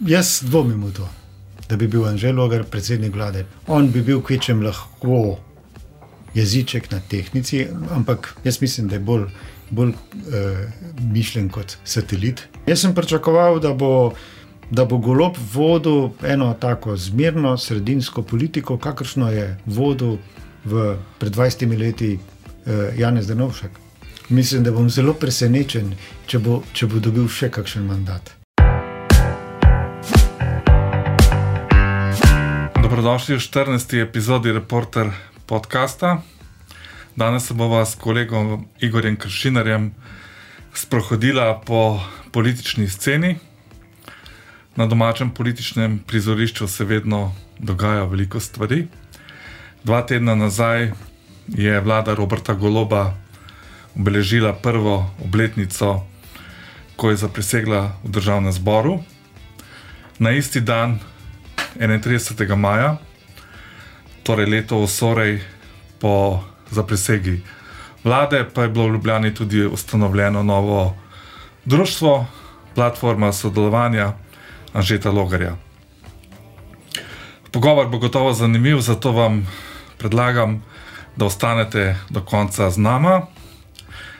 jaz dvomim v to, da bi bil Anžel Logar predsednik vlade. On bi bil kvečem lahko jeziček na tehnici, ampak jaz mislim, da je bolj, bolj uh, mišljen kot satelit. Jaz sem pričakoval, da bo, da bo golob vodil eno tako zmerno, sredinsko politiko, kakršno je vodil v, pred 20 leti uh, Janez Denovšek. Mislim, da bom zelo presenečen, če bo, če bo dobil še kakšen mandat. Dobrodošli v 14. epizodi Reporter podcasta. Danes se bomo s kolegom Igorjem Kršinarjem sprohodila po politični sceni. Na domačem političnem prizorišču se vedno dogaja veliko stvari. Dva tedna nazaj je vlada Roberta Goloba obeležila prvo obletnico, ko je zaprisegla v državnem zboru. Na isti dan, 31. maja, torej leto osorej po zaprisegi vlade, pa je bilo v Ljubljani tudi ustanovljeno novo društvo, platforma sodelovanja Anžeta Logarja. Pogovor bo gotovo zanimiv, zato vam predlagam, da ostanete do konca z nama.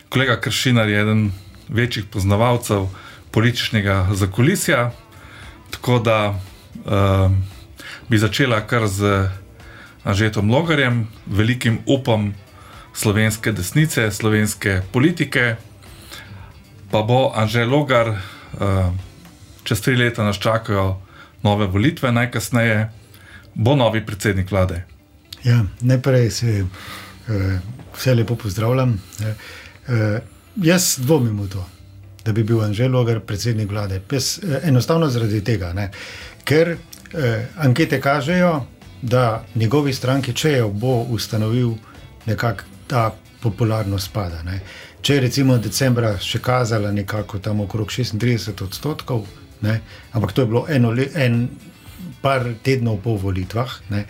Kolega Kršinar je eden večjih poznavalcev političnega zakulisja, tako da uh, bi začela kar z Anžetom Logarjem, velikim upom slovenske desnice, slovenske politike. Pa bo Anžel Logar, uh, čez tri leta nas čakajo nove volitve, najkasneje bo novi predsednik vlade. Ja, najprej se uh, vse lepo pozdravljam. Uh, jaz dvomim v to, da bi bil Anžel Logar predsednik vlade. Pes, uh, enostavno zaradi tega, ne? ker uh, ankete kažejo, da njegovi stranki, če jo bo ustanovil, nekako ta popularnost pada. Ne? Če je recimo decembra še kazala nekako tam okrog 36 odstotkov, ne? ampak to je bilo eno, en par tednov po volitvah, uh,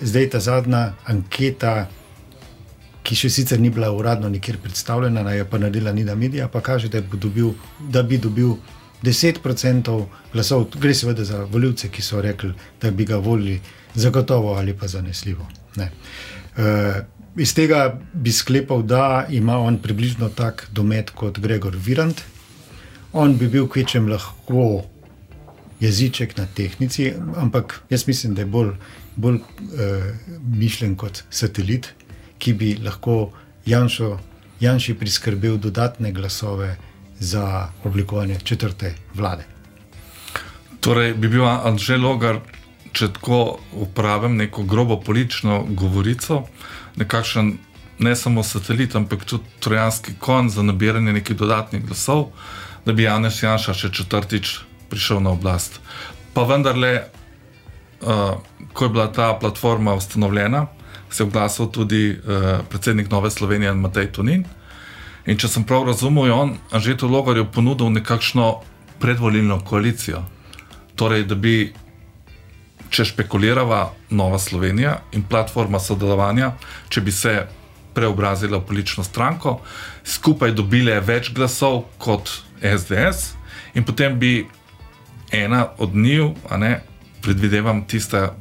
zdaj ta zadnja anketa ki še sicer ni bila uradno nikjer predstavljena, je pa naredila Nida Media, pa kaže, da, dobil, da bi dobil 10% glasov. Gre seveda za voljivce, ki so rekli, da bi ga volili zagotovo ali pa zanesljivo. Uh, iz tega bi sklepal, da ima on približno tak domet kot Gregor Virant. On bi bil kvečem lahko jeziček na tehnici, ampak jaz mislim, da je bolj, bolj uh, mišljen kot satelit ki bi lahko Janšo, Janši priskrbel dodatne glasove za oblikovanje četrte vlade. Torej, bi bil Anžel Logar, če tako upravim neko grobo politično govorico, nekakšen ne samo satelit, ampak tudi trojanski kon za nabiranje nekih dodatnih glasov, da bi Janeš Janša še četrtič prišel na oblast. Pa vendarle, uh, ko je bila ta platforma ustanovljena, se je oglasil tudi uh, predsednik Nove Slovenije Matej Tunin. In če sem prav razumel, je on Anžetu Logarju ponudil nekakšno predvolilno koalicijo. Torej, da bi, če špekulirava Nova Slovenija in platforma sodelovanja, če bi se preobrazila v politično stranko, skupaj dobile več glasov kot SDS, in potem bi ena od njih, predvidevam, tista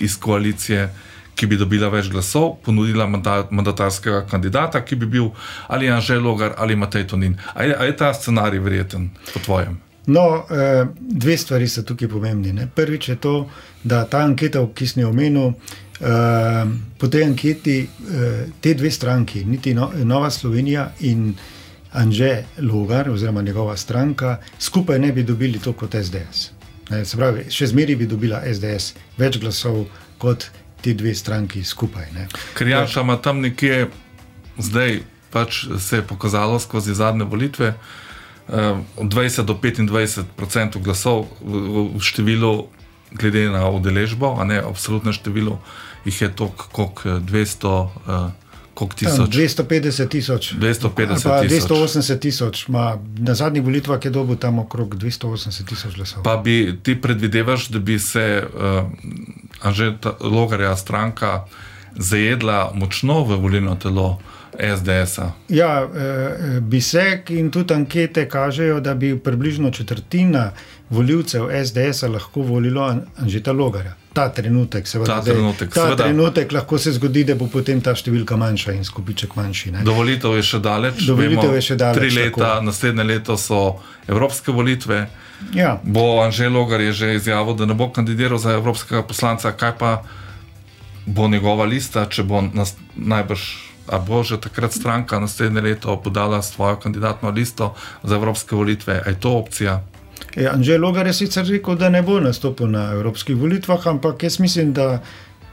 iz koalicije, ki bi dobila več glasov, ponudila mandatarskega kandidata, ki bi bil ali Anžel Logar ali Matej Tonin. Ali je, je ta scenarij verjeten po tvojem? No, eh, dve stvari so tukaj pomembni. Ne? Prvič je to, da ta anketa, ki si jo omenil, eh, po tej anketi eh, te dve stranki, niti no, Nova Slovenija in Anže Logar, oziroma njegova stranka, skupaj ne bi dobili to kot SDS. Ne? Se pravi, še zmeraj bi dobila SDS več glasov kot ti dve stranki skupaj. Ne. Ker Janša ima tam nekje, zdaj pač se je pokazalo skozi zadnje volitve, eh, od 20 do 25 odstotkov glasov v, številu, glede na udeležbo, a ne absolutno število, jih je toliko kot 200. Eh, Koliko tisoč? 250 tisoč. 250 tisoč. 280 tisoč. Na zadnjih volitvah je dobil tam okrog 280 tisoč glasov. Pa bi ti predvidevaš, da bi se uh, že ta logarja stranka zajedla močno v volilno telo SDS-a? Ja, uh, bi se in tudi ankete kažejo, da bi približno četrtina voljivcev SDS lahko volilo Anžeta Logarja. Ta trenutek, seveda, ta, trenutek, ta seveda. trenutek lahko se zgodi, da bo potem ta številka manjša in skupiček manjši. Ne? Dovolitev je še daleč. Dovolitev Vemo, je še daleč. Tri leta, tako. naslednje leto so evropske volitve. Ja. Bo Anžel Logar je že izjavil, da ne bo kandidiral za evropskega poslanca, kaj pa bo njegova lista, če bo nas, najbrž. A bo že takrat stranka naslednje leto podala svojo kandidatno listo za evropske volitve? Je to opcija? E, Anžel Logar je sicer rekel, da ne bo nastopil na evropskih volitvah, ampak jaz mislim, da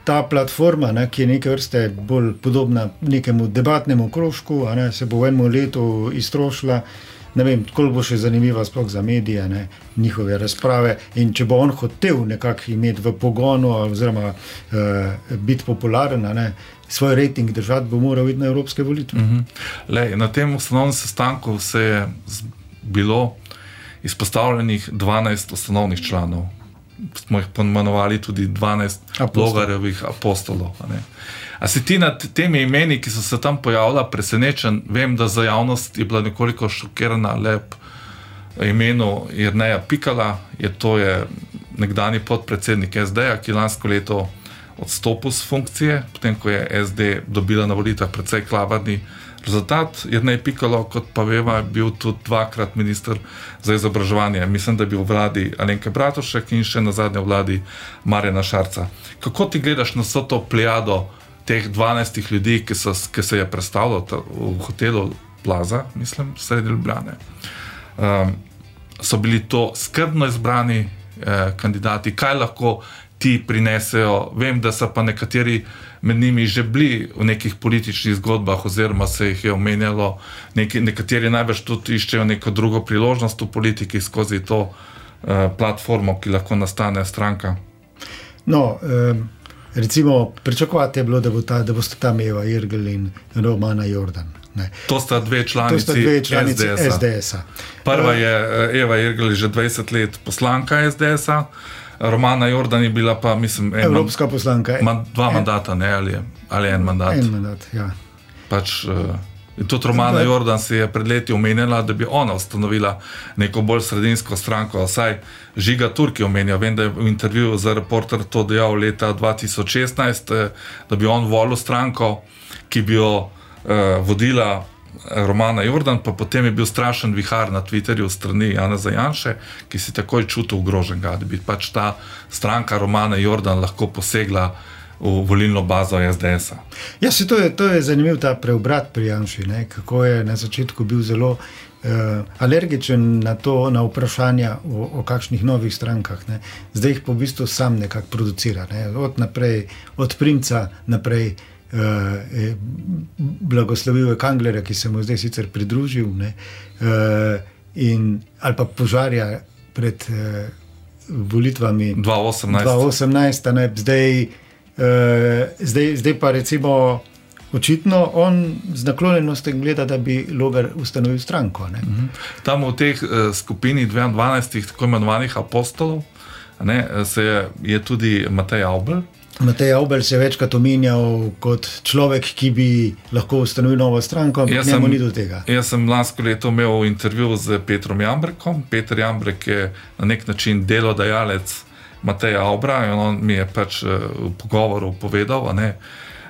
ta platforma, ne, ki je neke vrste bolj podobna nekemu debatnemu krožku, ne, se bo v enem letu iztrošila. Ne vem, koliko bo še zanimiva, sploh za medije, ne, njihove razprave. In če bo on hotel nekako imeti v pogonu, oziroma uh, biti popularen, ne, svoj rejting držati, bo moral iti na evropske volitve. Mm -hmm. Lej, na tem ustanovnem sestanku se je bilo izpostavljenih 12 ustanovnih članov. Smo jih pomenovali tudi 12 Apostol. logarjevih apostolov. a ne. A si ti nad temi imeni, ki so se tam pojavila, presenečen? Vem, da za javnost je bila nekoliko šokirana lep imenu Jrneja Pikala, je to je nekdani podpredsednik SD-ja, ki lansko leto odstopil z funkcije, potem ko je SD dobila na volitvah precej klavrni rezultat. Jrnej Pikalo, kot pa veva, je bil tudi dvakrat minister za izobraževanje. Mislim, da je bil v vladi Alenke Bratošek in še na zadnji vladi Marjana Šarca. Kako ti gledaš na vso to plejado teh 12 ljudi, ki, so, ki se je predstavilo ta- v hotelu Plaza, mislim, sredi Ljubljane? Um, so bili to skrbno izbrani eh, kandidati, kaj lahko ti prinesejo. Vem, da so pa nekateri med njimi že bili v nekih političnih zgodbah, oziroma se jih je omenjalo, neki, nekateri najbrž tudi iščejo neko drugo priložnost v politiki skozi to eh, platformo, ki lahko nastane stranka. No, um, recimo, pričakovati je bilo, da, bo ta, da boste tam Eva Irgl in Romana Jordan. Ne. To sta dve članici, sta dve članici SDS-a. SDS-a. Prva je eh, Eva Irgl, že 20 let poslanka SDS-a, Romana Jordan je bila pa, mislim, en, Evropska poslanka. man, dva mandata, ne, ali, ali en mandat. En mandat, ja. Pač, uh, in tudi Romana Da- Jordan si je pred leti omenjala, da bi ona ustanovila neko bolj sredinsko stranko. Saj Žiga Turki omenja, vem, da je v intervjuju za reporter to dejal leta 2016, eh, da bi on volil stranko, ki bi jo uh, vodila eh, Romana Jordan, pa potem je bil strašen vihar na Twitterju strani Jana Zajanše, ki si takoj čutil ogroženega, da bi pač ta stranka Romana Jordan lahko posegla v volilno bazo SDS-a. Ja, se to, je, je zanimiv ta preobrat pri Janši, ne? kako je na začetku bil zelo uh, alergičen na to, na vprašanja o, o kakšnih novih strankah. Ne? Zdaj jih pa v bistvu sam nekako producira. Ne? Od, naprej, od Primca naprej. Uh, blagoslovil je Kanglerja, ki se mu je zdaj sicer pridružil, ne, uh, in, ali pa požarja pred uh, volitvami 2018. 2018, a ne, zdaj, uh, zdaj, zdaj pa recimo očitno on z naklonjenostjo gleda, da bi Logar ustanovil stranko. Ne. Tam v teh uh, skupini 12 tako imenovanih apostolov ne, eh, se je, je tudi Matej Aubel. Matej Aubel se je večkrat omenjal kot človek, ki bi lahko ustanovil novo stranko, ampak njemu sem- ni do tega. Jaz sem lansko leto imel intervju z Petrom Jambrekom. Peter Jambrek je na nek način delodajalec Mateja Aubra in on mi je pač eh, v pogovoru povedal, ne,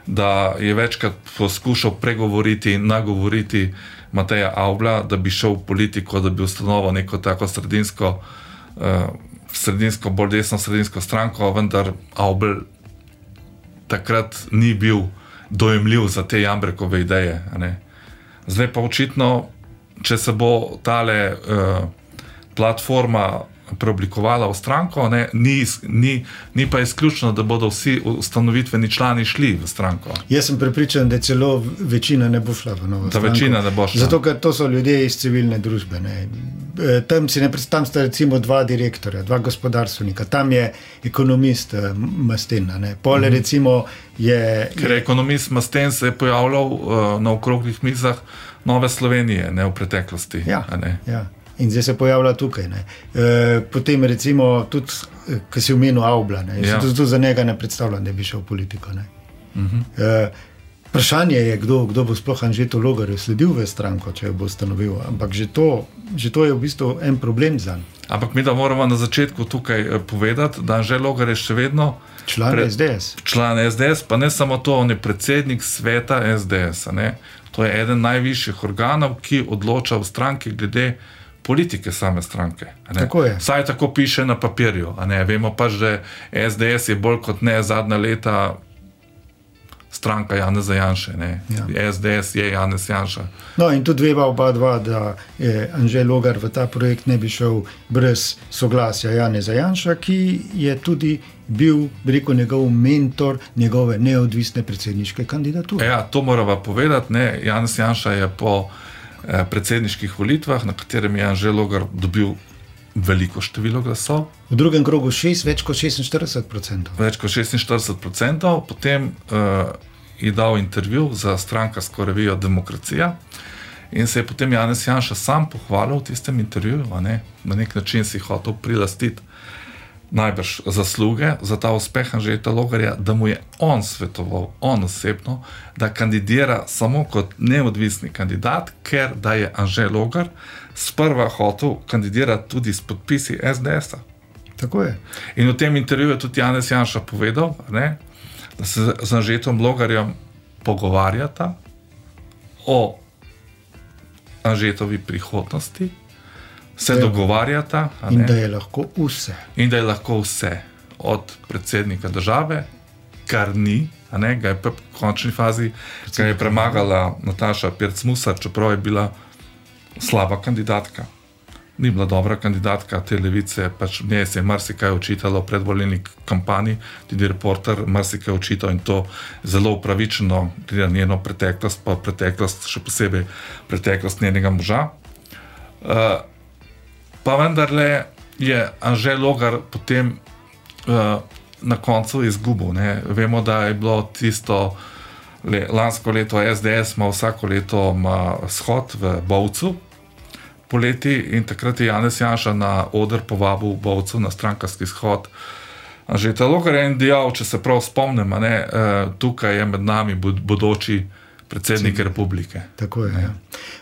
da je večkrat poskušal pregovoriti in nagovoriti Mateja Aubla, da bi šel v politiko, da bi ustanovil neko tako sredinsko, uh, sredinsko bolj desno sredinsko stranko, vendar Aubel takrat ni bil dojemljiv za te Jambrekove ideje. Zdaj pa očitno, če se bo tale uh, platforma preoblikovala v stranko, ne, ni, ni, ni pa izključno, da bodo vsi ustanovitveni člani šli v stranko. Jaz sem prepričan, da celo večina ne bo šla v novo Da stranko. večina ne bo šla. Zato, ker to so ljudje iz civilne družbe. Ne. E, Tam, si ne, pred- tam sta recimo dva direktorja, dva gospodarstvenika, tam je ekonomist Mastin. a ne. Pole Mhm. recimo je. Ker je ekonomist Masten se je pojavljal uh, na okroglih mizah Nove Slovenije, ne v preteklosti. Ja, ne. ja. In zdaj se pojavlja tukaj. ne. E, potem, recimo, tudi, ki si omenil Avbla, ne. Ja. tudi za njega ne predstavljam, da bi šel v politiko. ne. E, vprašanje je, kdo, kdo bo sploh Anžetu Logarju sledil v stranko, če jo bo ustanovil. Ampak že to, že to je v bistvu en problem za njega. Ampak mi da moramo na začetku tukaj eh, povedati, da Anžel Logar je še vedno član Pre- SDS. član SDS, pa ne samo to, on je predsednik sveta SDS. To je eden najvišjih organov, ki odloča v stranki glede politike same stranke. Tako. Vsaj tako piše na papirju. Vemo pa, da SDS je bolj kot ne zadnja leta stranka Janeza Janše. ne. Ja. SDS je Janez Janša. No, in tudi veva oba dva, da je Anžel Logar v ta projekt ne bi šel brez soglasja Janeza Janša, ki je tudi bil, bi rekel, njegov mentor njegove neodvisne predsedniške kandidature. Ja, to moramo povedati. Ne. Janez Janša je po eh, predsedniških volitvah, na katerem je Anžel Logar dobil veliko število glasov, V drugem krogu šest, več kot 46 odstotkov. več kot 46%, potem uh, je dal intervju za strankarsko revijo Demokracija. In se je potem Janez Janša sam pohvalil v tistem intervjuju, ne? na nek način si hotel prilastiti najbrž zasluge za ta uspeh Anžeta Logarja, da mu je on svetoval, on osebno, da kandidira samo kot neodvisni kandidat, ker da je Anžel Logar sprva hotel kandidirati tudi s podpisi SDS-a. Tako je. In v tem intervjuju je tudi Janez Janša povedal, ne, da se z- z Anžetom Logarjem pogovarjata o Anžetovi prihodnosti, se Ja. dogovarjata In da je lahko vse. in da je lahko vse, od predsednika države, kar ni, ne, ga je v končni fazi ga je premagala Nataša Pirc-Musar, čeprav je bila slaba kandidatka. Ni bila dobra kandidatka te levice, pač njej se je marsikaj očitalo v predvolilni kampanji, tudi reporter marsikaj očital in to zelo upravičeno, glede na njeno preteklost, pa preteklost, še posebej preteklost njenega moža. Uh, pa vendarle je Anžel Logar potem uh, na koncu izgubil. Ne. Vemo, da je bilo tisto le, lansko leto SDS, ima vsako leto ima shod v Bovcu poleti in takrat je Janez Janša na oder povabil Bovcu na strankarski shod. Anžeta Logar je en dejal, če se prav spomnim, ne, uh, tukaj je med nami bodoči predsednik republike. Tako je. Ja.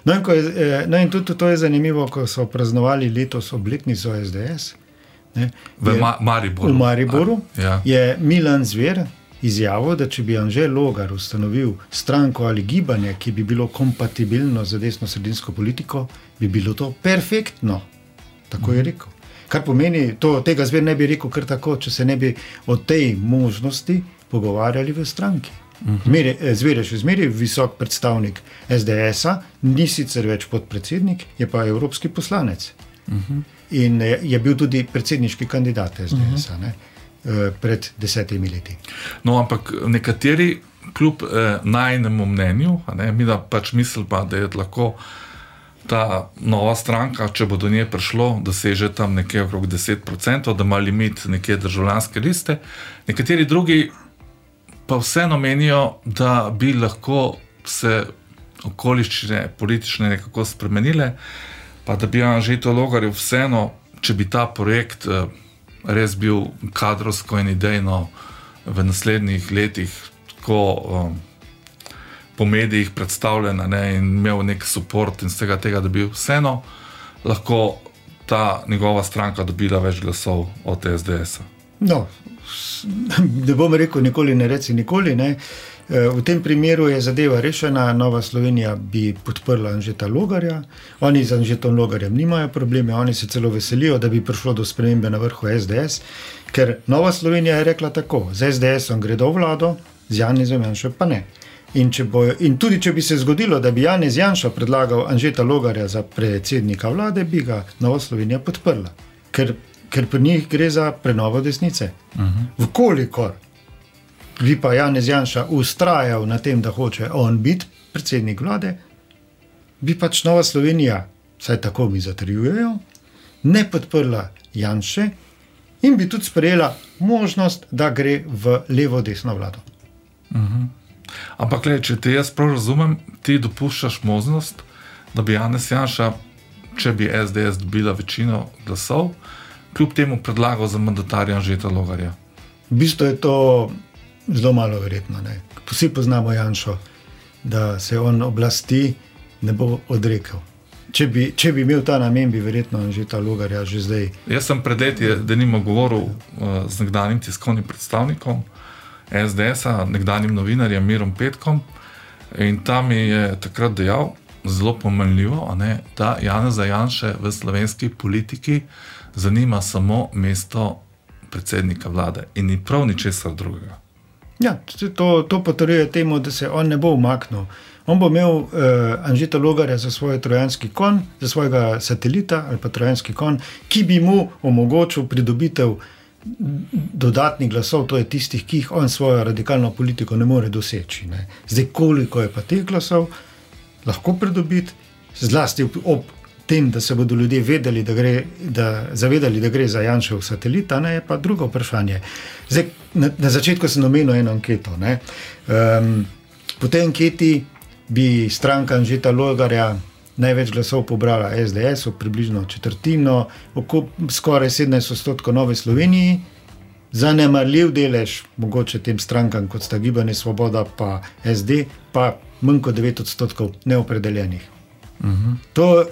No, in je, eh, no, in tudi to je zanimivo, ko so praznovali letos obletnico SDS. Ne, V je- Ma Mariboru. V Mariboru Ja. je Milan Zver izjavil, da če bi Anžel Logar ustanovil stranko ali gibanje, ki bi bilo kompatibilno z desno-sredinsko politiko, bi bilo to perfektno. Tako je rekel. Kar pomeni, to, tega zver ne bi rekel kar tako, če se ne bi o tej možnosti pogovarjali v stranki. Zmeri, eh, zver je še zmeraj visok predstavnik SDS-a, ni sicer več podpredsednik, je pa evropski poslanec. In eh, je bil tudi predsedniški kandidat SDS-a ne, eh, pred desetimi leti. No, ampak nekateri, kljub eh, najnemu mnenju, ne, mi da pač mislimo, da je lahko ta nova stranka, če bo do nje prišlo, doseže tam nekje okrog 10%, da ima limit neke državljanske liste. Nekateri drugi pa vseeno menijo, da bi lahko se okoliščine politične nekako spremenile, pa da bi Anžeto Logarju vseeno, če bi ta projekt eh, res bil kadrovsko in idejno v naslednjih letih tako um, po medijih predstavljen ne, in imel nek podpor in z tega, tega, da bi vseeno lahko ta njegova stranka dobila več glasov od SDS-a. No, ne bom rekel, nikoli ne reci nikoli. Ne. Eh, V tem primeru je zadeva rešena. Nova Slovenija bi podprla Anžeta Logarja. Oni z Anžetom Logarjem nimajo probleme, oni se celo veselijo, da bi prišlo do spremembe na vrhu SDS, ker Nova Slovenija je rekla tako: z SDS-om gredo v vlado, z Janezom Janšo pa ne. In, bojo, in tudi, če bi se zgodilo, da bi Janez Janša predlagal Anžeta Logarja za predsednika vlade, bi ga Nova Slovenija podprla. Ker, ker pri njih gre za prenovo desnice. Uh -huh. Vkolikor bi pa Janez Janša ustrajal na tem, da hoče on biti predsednik vlade, bi pač Nova Slovenija, vsaj tako mi zatrjujejo, ne podprla Janše in bi tudi sprejela možnost, da gre v levo-desno vlado. Ampak, le, če te jaz prav razumem, ti dopuščaš možnost, da bi Janez Janša, če bi SDS dobila večino glasov, kljub temu predlagal za mandatarja Žeta Logarja. V bistvu je to zelo malo verjetno. Ne. Vsi poznamo Janšo, da se on oblasti ne bo odrekel. če, bi, če bi imel ta namen, bi verjetno že ta logarja že zdaj. Jaz sem pred leti, da nimo govoril uh, z nekdanjim tiskovnim predstavnikom SDS-a, nekdanjim novinarjem Mirom Petkom. In tam je takrat dejal, zelo pomenljivo, ne, da Janez Zajanše v slovenski politiki zanima samo mesto predsednika vlade in ni prav ničesar drugega. Ja, to, to potrjuje temu, da se on ne bo umaknil. On bo imel uh, Anžita Logarja za svoj trojanski kon, za svojega satelita ali pa trojanski kon, ki bi mu omogočil pridobitev dodatnih glasov, to je tistih, ki jih on svojo radikalno politiko ne more doseči. Ne. Zdaj, koliko je pa teh glasov, lahko pridobiti, zlasti ob tem, da se bodo ljudje vedeli, da gre, da, zavedali, da gre za Janšev satelit, ne je pa drugo vprašanje. Zdaj, na, na začetku sem omenil eno anketo. Um, po tej anketi bi stranka Anžeta Logarja največ glasov pobrala SDS, približno četrtino, skoraj 17 odstotkov Nove Slovenije. Zanemarljiv delež, mogoče tem strankam, kot sta Gibanje Svoboda, pa SD, pa manj kot 9 odstotkov neopredeljenih. Uh -huh. to,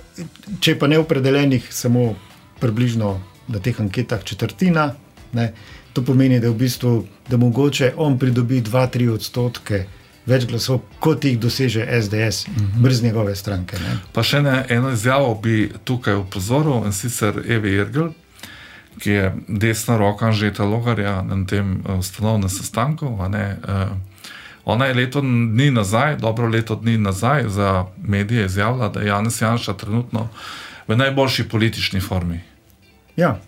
če pa neopredeljenih, samo približno na teh anketah četrtina, ne, to pomeni, da, v bistvu, da mogoče on pridobi 2-3 odstotke več glasov, kot jih doseže SDS, uh -huh. brez njegove stranke. Ne. Pa še ne, eno izjavo bi tukaj upozoril in sicer Evi Irgl. Ki je desna roka Žeta Logarja na tem uh, ustanovnem sestanku. Uh, Ona je leto dni nazaj, dobro leto dni nazaj, za medije izjavila, da je Janes Janša trenutno v najboljši politični formi. Ja,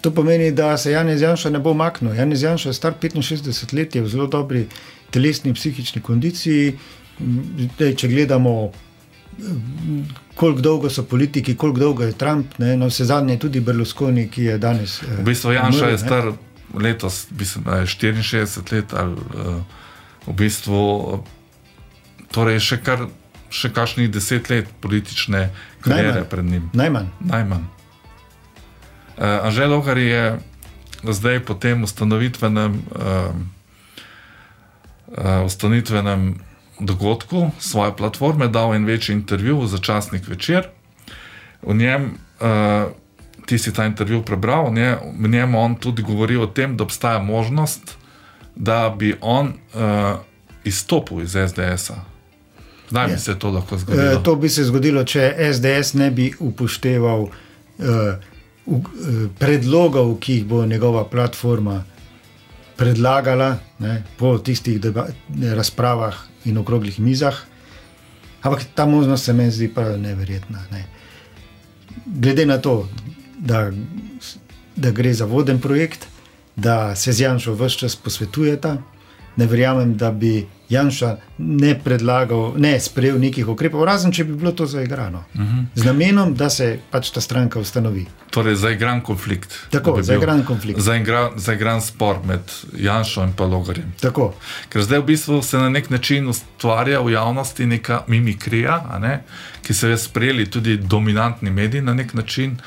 to pomeni, da se Janes Janša ne bo umaknil. Janes Janša je star 65 let, je v zelo dobri telesni in psihični kondiciji. Dej, če gledamo, koliko dolgo so politiki, koliko dolgo je Trump, ne, no vse zadnje tudi Berlusconi, ki je danes. V bistvu Janša je star letos, mislim, 64 let ali. Uh, v bistvu torej še kar še kakšnih deset let politične karijere pred njim. Najmanj. Najmanj. Uh, Anžel Logar je zdaj po tem ustanovitvenem, uh, uh, ustanovitvenem dogodku svoje platforme dal en večji intervju za časnik večer. V njem, uh, ti si ta intervju prebral, v njem on tudi govori o tem, da obstaja možnost, da bi on uh, izstopil iz SDS-a. Kdaj bi se to lahko zgodilo? E, to bi se zgodilo, če SDS ne bi upošteval uh, uh, predlogov, ki jih bo njegova platforma predlagala ne, po tistih razpravah in okroglih mizah. Ampak ta možnost se mi zdi pa neverjetna. Ne. Glede na to, da, da gre za voden projekt, da se z Janšo vse čas posvetujeta, ne verjamem, da bi Janša ne predlagal, ne sprejel nekih ukrepov, razen če bi bilo to zaigrano. Uh mhm. -huh. Z namenom, da se pač ta stranka ustanovi. Torej, zaigran konflikt. Tako, zaigran konflikt. Zaigran, zaigran spor med Janšo in Logarjem. Tako. Ker zdaj v bistvu se na nek način ustvarja v javnosti neka mimikrija, ne, ki so jo sprejeli tudi dominantni mediji na nek način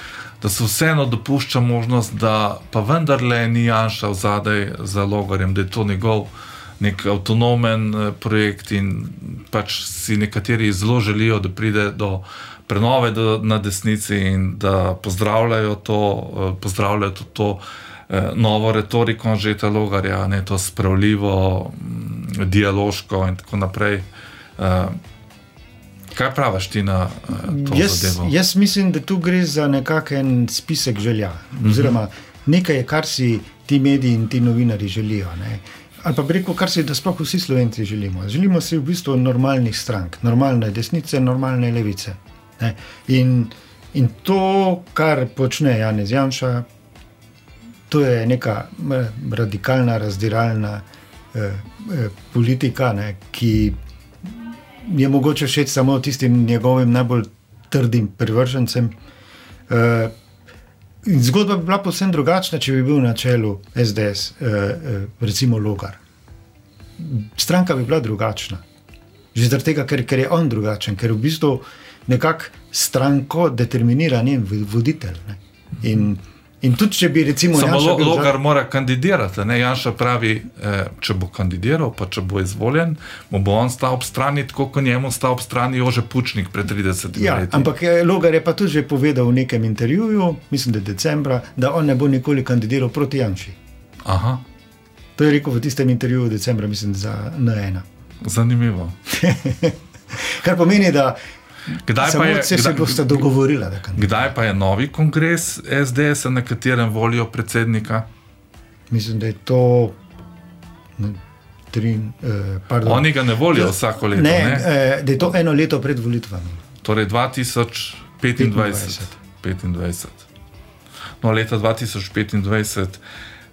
da se vseeno dopušča možnost, da pa vendarle ni Janša v zadaj za logarjem, da je to njegov nek avtonomen eh, projekt in pač si nekateri zelo želijo, da pride do prenove do, na desnici in da pozdravljajo to, eh, pozdravljajo to, to eh, novo retoriko Žeta Logarja, ne to spravljivo, mm, dialoško in tako naprej. Kaj praviš ti na uh, to? Jaz, jaz mislim, da tu gre za nekakšen spisek želja. -huh. Oziroma, nekaj, kar si ti mediji in ti novinari želijo. Ne. Ali pa reko, kar si, da sploh vsi slovenci želimo. Želimo si v bistvu normalnih strank, normalne desnice, normalne levice. In, in to, kar počne Janez Janša, to je neka radikalna, razdiralna eh, eh, politika, ne, ki je mogoče všeč samo tistim njegovim najbolj trdim privržencem. Uh, zgodba bi bila povsem drugačna, če bi bil na čelu SDS, uh, uh, recimo Logar. Stranka bi bila drugačna. Že zaradi tega, ker, ker je on drugačen, ker v bistvu nekako stranko determinira njen voditelj. Ne? In In tudi, če bi recimo Samo Janša lo, bil za- Logar mora kandidirati. Ne? Janša pravi, eh, če bo kandidiral, pa če bo izvoljen, mu bo on stal ob strani, tako kot njemu stal ob strani Jože Pučnik pred 30 Ja, leti. ampak eh, Logar je pa tudi že povedal v nekem intervjuju, mislim, da decembra, da on ne bo nikoli kandidiral proti Janši. Aha, To je rekel v tistem intervjuju decembra, mislim, za N1. zanimivo. Kar pomeni, da Kdaj samo pa je, se, se boste dogovorili, kdaj pa je novi kongres SDS, na katerem volijo predsednika? Mislim, da je to. Tri, eh, pardon. Oni ga ne volijo vsako leto. ne, Ne, eh, da je to eno leto pred volitvami. Torej 2025. 25. No, leta 2025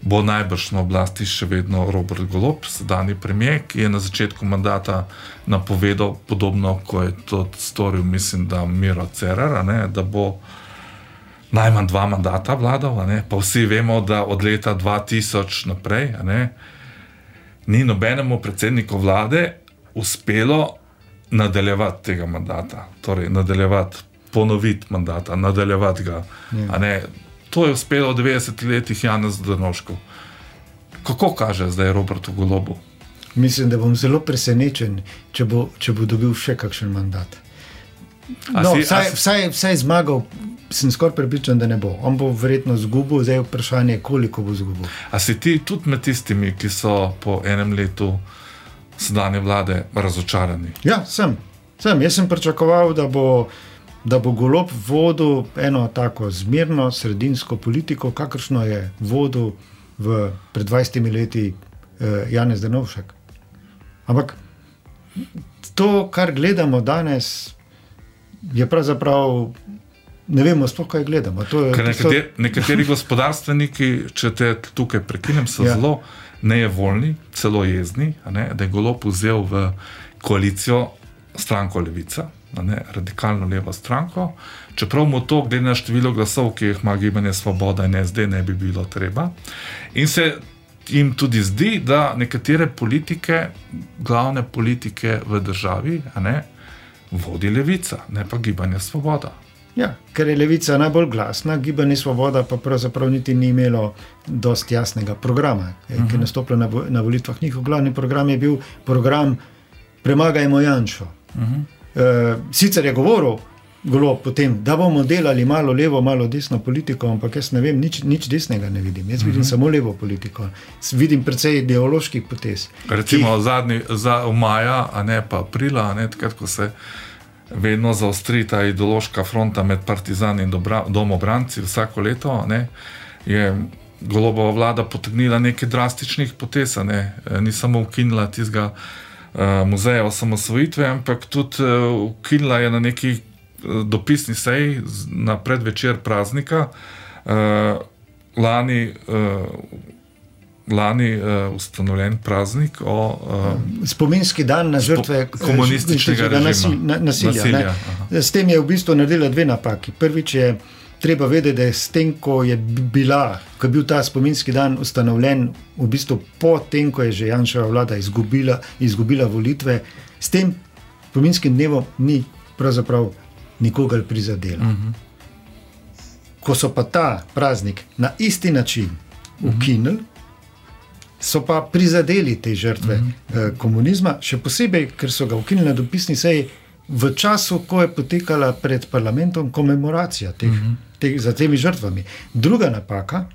bo najbrž na oblasti še vedno Robert Golob, sedajni premijer, ki je na začetku mandata napovedal podobno, kot je to storil, mislim, da Miro Cerar, ne, da bo najmanj dva mandata vladal. ne. Pa vsi vemo, da od leta 2000 naprej ne, ni nobenemu predsedniku vlade uspelo nadaljevati tega mandata, torej nadaljevati, ponoviti mandata, nadaljevati ga. a ne. To je uspelo v 90 letih Janez Drnoškov. Kako kaže zdaj Robertu Golobu? Mislim, da bom zelo presenečen, če bo, če bo dobil še kakšen mandat. A No, si- vsaj, si- vsaj, vsaj zmagal, sem skoraj prepričan, da ne bo. On bo verjetno zgubil, zdaj je vprašanje, koliko bo zgubil. A si ti tudi med tistimi, ki so po enem letu sedanje vlade razočarani? Ja, sem. sem. Jaz sem pričakoval, da bo, da bo golob vodil eno tako zmerno, sredinsko politiko, kakršno je vodil v, pred 20 leti eh, Janez Denovšek. Ampak to, kar gledamo danes, je pravzaprav. Ne vemo, sploh kaj gledamo. Je, Ker to so- nekateri, nekateri gospodarstveniki, če te tukaj prekinem, so Ja. zelo nejevoljni, celo jezni, ne, da je golo vzel v koalicijo stranko Levica, a ne, radikalno levo stranko, čeprav mu to, glede na število glasov, ki jih ima gibanje Svoboda in SD, ne bi bilo treba. In se jim tudi zdi, da nekatere politike, glavne politike v državi, ne, vodi Levica, ne pa gibanje Svoboda. Ja, ker je levica najbolj glasna, gibanje Svoboda pa pravzaprav niti ni imelo dosti jasnega programa, uh -huh. ki je nastopil na, na volitvah. Njihov glavni program je bil program Premagajmo Janšo. Uh -huh. E, sicer je govoril golo potem, da bomo delali malo levo, malo desno politiko, ampak jaz ne vem, nič, nič desnega ne vidim. Jaz vidim uh -huh. samo levo politiko. Vidim precej ideoloških potez. Recimo zadnji, za maja, a ne pa aprila, ne, takrat, ko se vedno zaostri ta ideološka fronta med partizani in dobra, domobranci vsako leto, ne, je golobova vlada potegnila nekaj drastičnih potez, ne, E, ni samo ukinila tistega muzeja osamosvojitve, ampak tudi uh, ukinila je na neki uh, dopisni seji z- na predvečer praznika. Uh, lani uh, lani uh, ustanovljen praznik o uh, Spominski dan na žrtve eh, komunističnega režima. nasi- na- nasilja. Nasilja. S tem je v bistvu naredila dve napaki. Prvič je treba vedeti, da je s tem, ko je bi- bila, ko je bil ta spominski dan ustanovljen, v bistvu po tem, ko je že Janševa vlada izgubila, izgubila volitve, s tem spominskim dnevom ni pravzaprav nikogar prizadela. Uh -huh. Ko so pa ta praznik na isti način ukinili, so pa prizadeli te žrtve mm -hmm. eh, komunizma, še posebej, ker so ga ukinili na dopisni seji v času, ko je potekala pred parlamentom komemoracija teh, mm -hmm. teh, za temi žrtvami. Druga napaka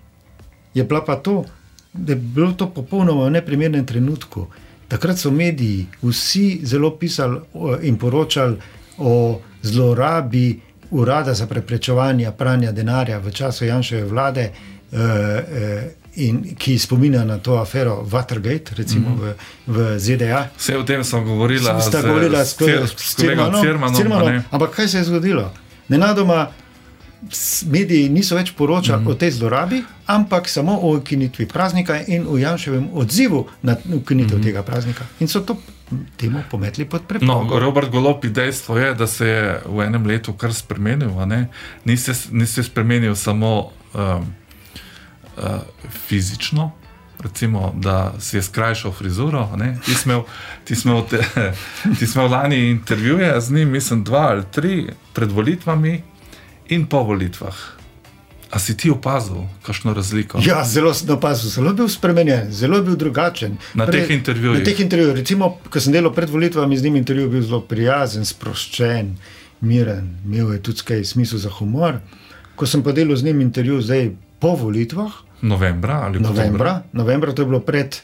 je bila pa to, da je bilo to popolnoma v neprimernem trenutku. Takrat so mediji vsi zelo pisali in poročali o zlorabi urada za preprečevanje pranja denarja v času Janševe vlade. Eh, eh, In ki spominja na to afero Watergate, recimo mm -hmm. v, v ZDA. Vse o tem smo govorila, Sta govorila s, s, s, Cirmanom. Cirmanom. ne. Ampak kaj se je zgodilo? Nenadoma mediji niso več poročali mm -hmm. o tej zlorabi, ampak samo o ukinitvi praznika in o Janševem odzivu na ukinitev mm -hmm. tega praznika. In so to temu pometli pod No, preprogo. Robert Golopi, dejstvo je, da se je v enem letu kar spremenil. Ni se, ni se spremenil samo um, uh, fizično, recimo, da si je skrajšal frizuro. ne. Ti si imel, ti si imel, te, ti si imel lani intervjuje z njim, mislim, dva ali tri pred volitvami in po volitvah. A si ti opazil, kakšno razliko? Ja, zelo sem opazil, zelo je bil spremenjen, zelo je bil drugačen. Na Pre, teh intervjujih. Na teh intervjujih, recimo, ko sem delal pred volitvami z njim, intervju bil zelo prijazen, sproščen, miren, imel je tudi kaj smisel za humor. Ko sem pa delal z njim intervju zdaj po volitvah, novembra ali novembra, novembra, to je bilo pred.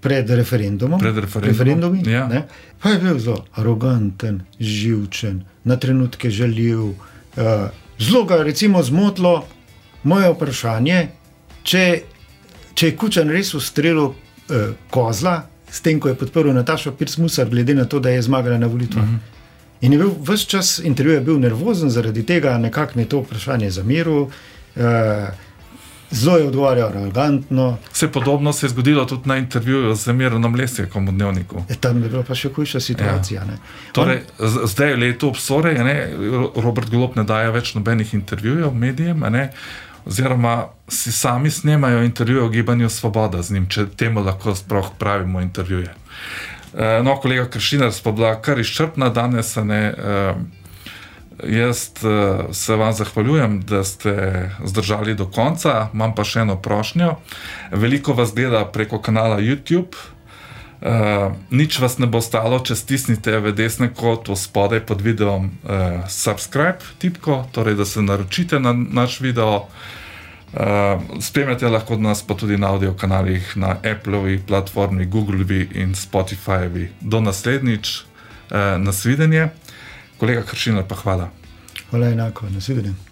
Pred referendumom, pred referendumi, ja. pa je bil zelo aroganten, živčen, na trenutke žaljiv. Uh, zelo ga je zmotilo moje vprašanje, če, če je Kučan res ustrelil uh, kozla, s tem, ko je podporil Natašo Pirsmusar, glede na to, da je zmagala na volitvah. Uh mhm. -huh. In je bil vse čas intervjuja bil nervozen zaradi tega, nekako mi je to vprašanje zamiril. Uh, Zelo je odgovarjal, arogantno. Vse podobno se je zgodilo tudi na intervjuju z Mirom Lesjekom v Dnevniku. E, tam je bila pa še hujša situacija. Ja. Torej, On... Zdaj je leto obsore, Robert Golop ne daje več nobenih intervjujev medijem, oziroma si sami snemajo intervjuje o gibanju Svoboda z njim, če temu lahko sploh pravimo intervjuje. E, no, kolega Kršinar, pa bila kar izčrpna danes. Ne, e, Jaz uh, se vam zahvaljujem, da ste zdržali do konca. Imam pa še eno prošnjo. Veliko vas gleda preko kanala YouTube. Uh, nič vas ne bo stalo, če stisnite v desni kot spodaj pod videom uh, subscribe tipko, torej da se naročite na naš video. Uh, spremljate lahko nas pa tudi na audio kanalih na Appleovi platformi, Googleovi in Spotifyjevi. Do naslednjič, uh, nasvidenje. Kolega Kršina, pa hvala. Hvala enako, nasvidenje.